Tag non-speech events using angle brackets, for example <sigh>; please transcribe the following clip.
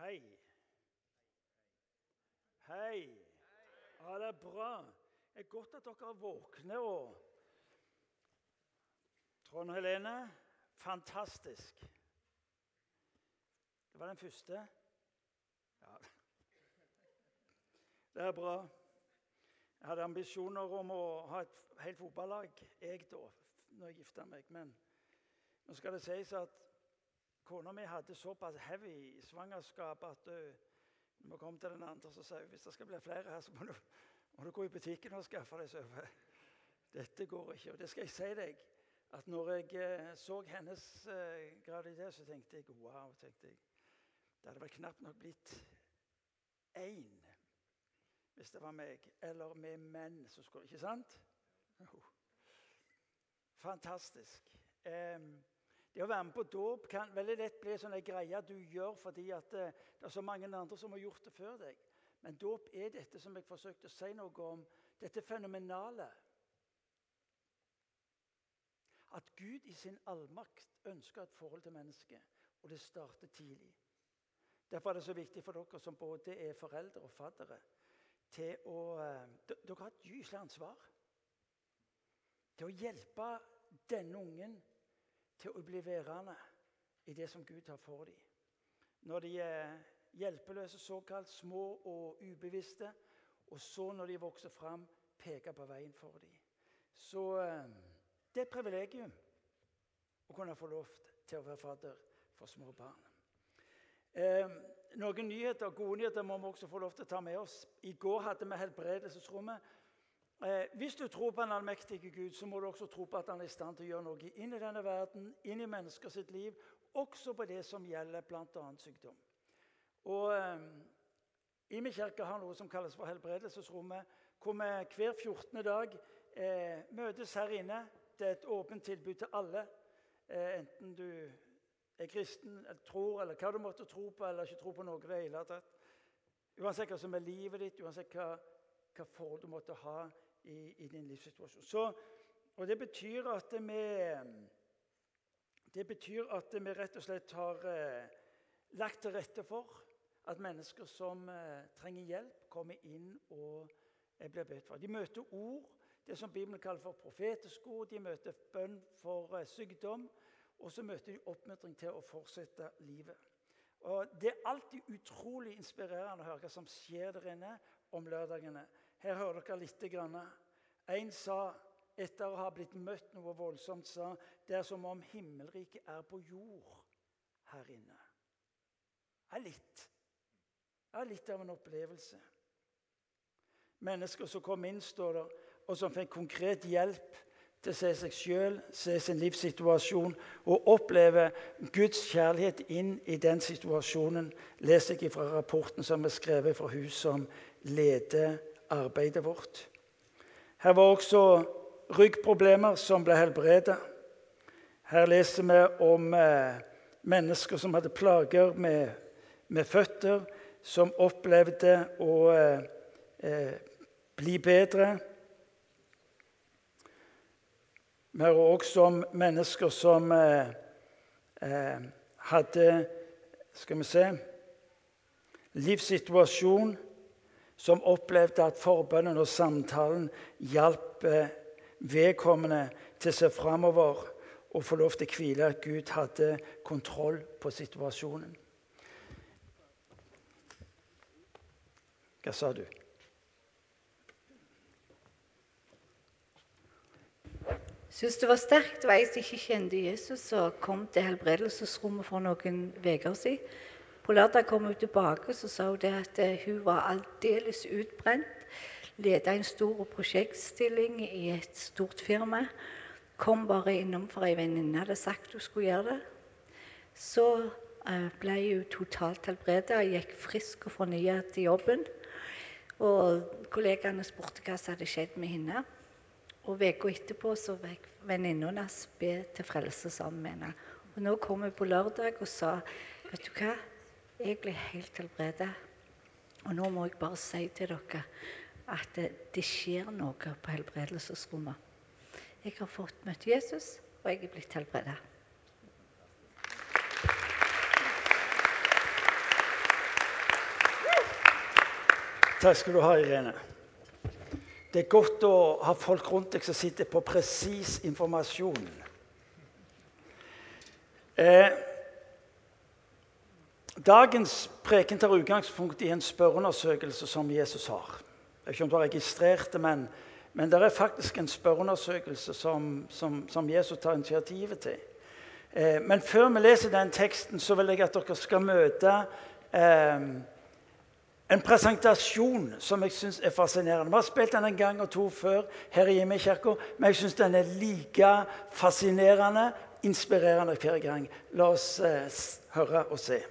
Hei. Hei. Ja, det er bra. Det er godt at dere våkner og Trond Helene, fantastisk. Det var den første. Ja. Det er bra. Jeg hadde ambisjoner om å ha et helt fotballag, jeg da, når jeg gifta meg. Men nå skal det sies at kona mi hadde såpass heavy svangerskap at uh, når vi kom til den andre, så sa hun hvis det skal bli flere her, så må du, må du gå i butikken og skaffe deg sove. <laughs> Dette går ikke. Og det skal jeg si deg, at når jeg uh, så hennes uh, graviditet, så tenkte jeg wow. tenkte jeg. Det hadde vel knapt nok blitt én hvis det var meg, eller med menn som skulle Ikke sant? Fantastisk. Um, det å være med på dåp kan veldig lett bli sånn en greie du gjør fordi at det, eh, er så mange andre som har gjort det før deg. Men dåp er dette som jeg forsøkte å si noe om. Dette fenomenale. At Gud i sin allmakt ønsker et forhold til mennesket, og det starter tidlig. Derfor er det så viktig for dere som både er foreldre og faddere, til å eh, Dere har et gyselig ansvar til å hjelpe denne ungen til å bli værende i det som Gud har for dem. Når de er hjelpeløse, såkalt små og ubevisste, og så når de vokser fram, peke på veien for dem. Så eh, det er et privilegium å kunne få lov til å være fadder for små barn. Eh, noen nyheter, gode nyheter må vi også få lov til å ta med oss. I går hadde vi helbredelsesrommet. Eh, hvis du tror på en allmektige Gud, så må du også tro på at han er i stand til å gjøre noe inn i denne verden, inn i mennesker sitt liv, også på det som gjelder bl.a. sykdom. Og eh, Imi kirke har noe som kalles for helbredelsesrommet, hvor vi hver 14. dag eh, møtes her inne. Det er et åpent tilbud til alle, eh, enten du er kristen, eller tror, eller hva du måtte tro på, eller ikke tro på noe i det hele tatt. Uansett hva som er livet ditt, uansett hva, hva forhold du måtte ha i, i din livssituasjon. Så, og det betyr at vi det betyr at vi rett og slett har eh, lagt til rette for at mennesker som eh, trenger hjelp, kommer inn og eh, blir bedt for. De møter ord, det som Bibelen kaller for profetisk ord. De møter bønn for eh, sykdom. Og så møter de oppmuntring til å fortsette livet. Og Det er alltid utrolig inspirerende å høre hva som skjer der inne om lørdagene. Her hører dere litt. En sa, etter å ha blitt møtt noe voldsomt, sa det er som om himmelriket er på jord her inne. Det er litt. Det er litt av en opplevelse. Mennesker som kom inn, står der, og som fikk konkret hjelp til å se seg sjøl, se sin livssituasjon og oppleve Guds kjærlighet inn i den situasjonen, leser jeg fra rapporten som er skrevet fra hun som leder arbeidet vårt. Her var også ryggproblemer som ble helbredet. Her leser vi om eh, mennesker som hadde plager med, med, føtter, som opplevde å eh, eh bli bedre. Vi hører også om mennesker som eh, eh hadde Skal vi se Livssituasjon som opplevde at forbønnen og samtalen hjalp eh, vedkommende til å se framover og få lov til å hvile at Gud hadde kontroll på situasjonen. Hva sa du? Syns det var sterkt. Det var jeg som ikke kjente Jesus, og kom til helbredelsesrommet for noen uker siden. På lørdag kom hun tilbake så sa hun at eh, hun var aldeles utbrent. Leda en stor prosjektstilling i et stort firma. Kom bare innom for ei venninne hadde sagt hun skulle gjøre det. Så uh, ble hun totalt helbreda gikk frisk og fornya til jobben. Og kollegaene spurte hva som hadde skjedd med henne. Og Uka etterpå så fikk venninna hennes be til frelse sammen med henne. Og nå kom hun på lørdag og sa vet du hva, jeg ble helt helbredet. Og nå må jeg bare si til dere at det, det skjer noe på helbredelsesrommet. Jeg har fått møtt Jesus, og jeg er blitt helbredet. Takk skal du ha, Irene. Det er godt å ha folk rundt deg som sitter på presis informasjon. Eh, dagens preken tar utgangspunkt i en spørreundersøkelse som Jesus har. Jeg vet ikke om du har registrert det, men, men det er faktisk en spørreundersøkelse som, som, som Jesus tar initiativet til. Eh, men før vi leser den teksten, så vil jeg at dere skal møte eh, en presentasjon som jeg syns er fascinerende. Vi har spilt den en gang og to før her i Hjemmekirka, men jeg syns den er like fascinerende, inspirerende hver gang. La oss eh, høre og se.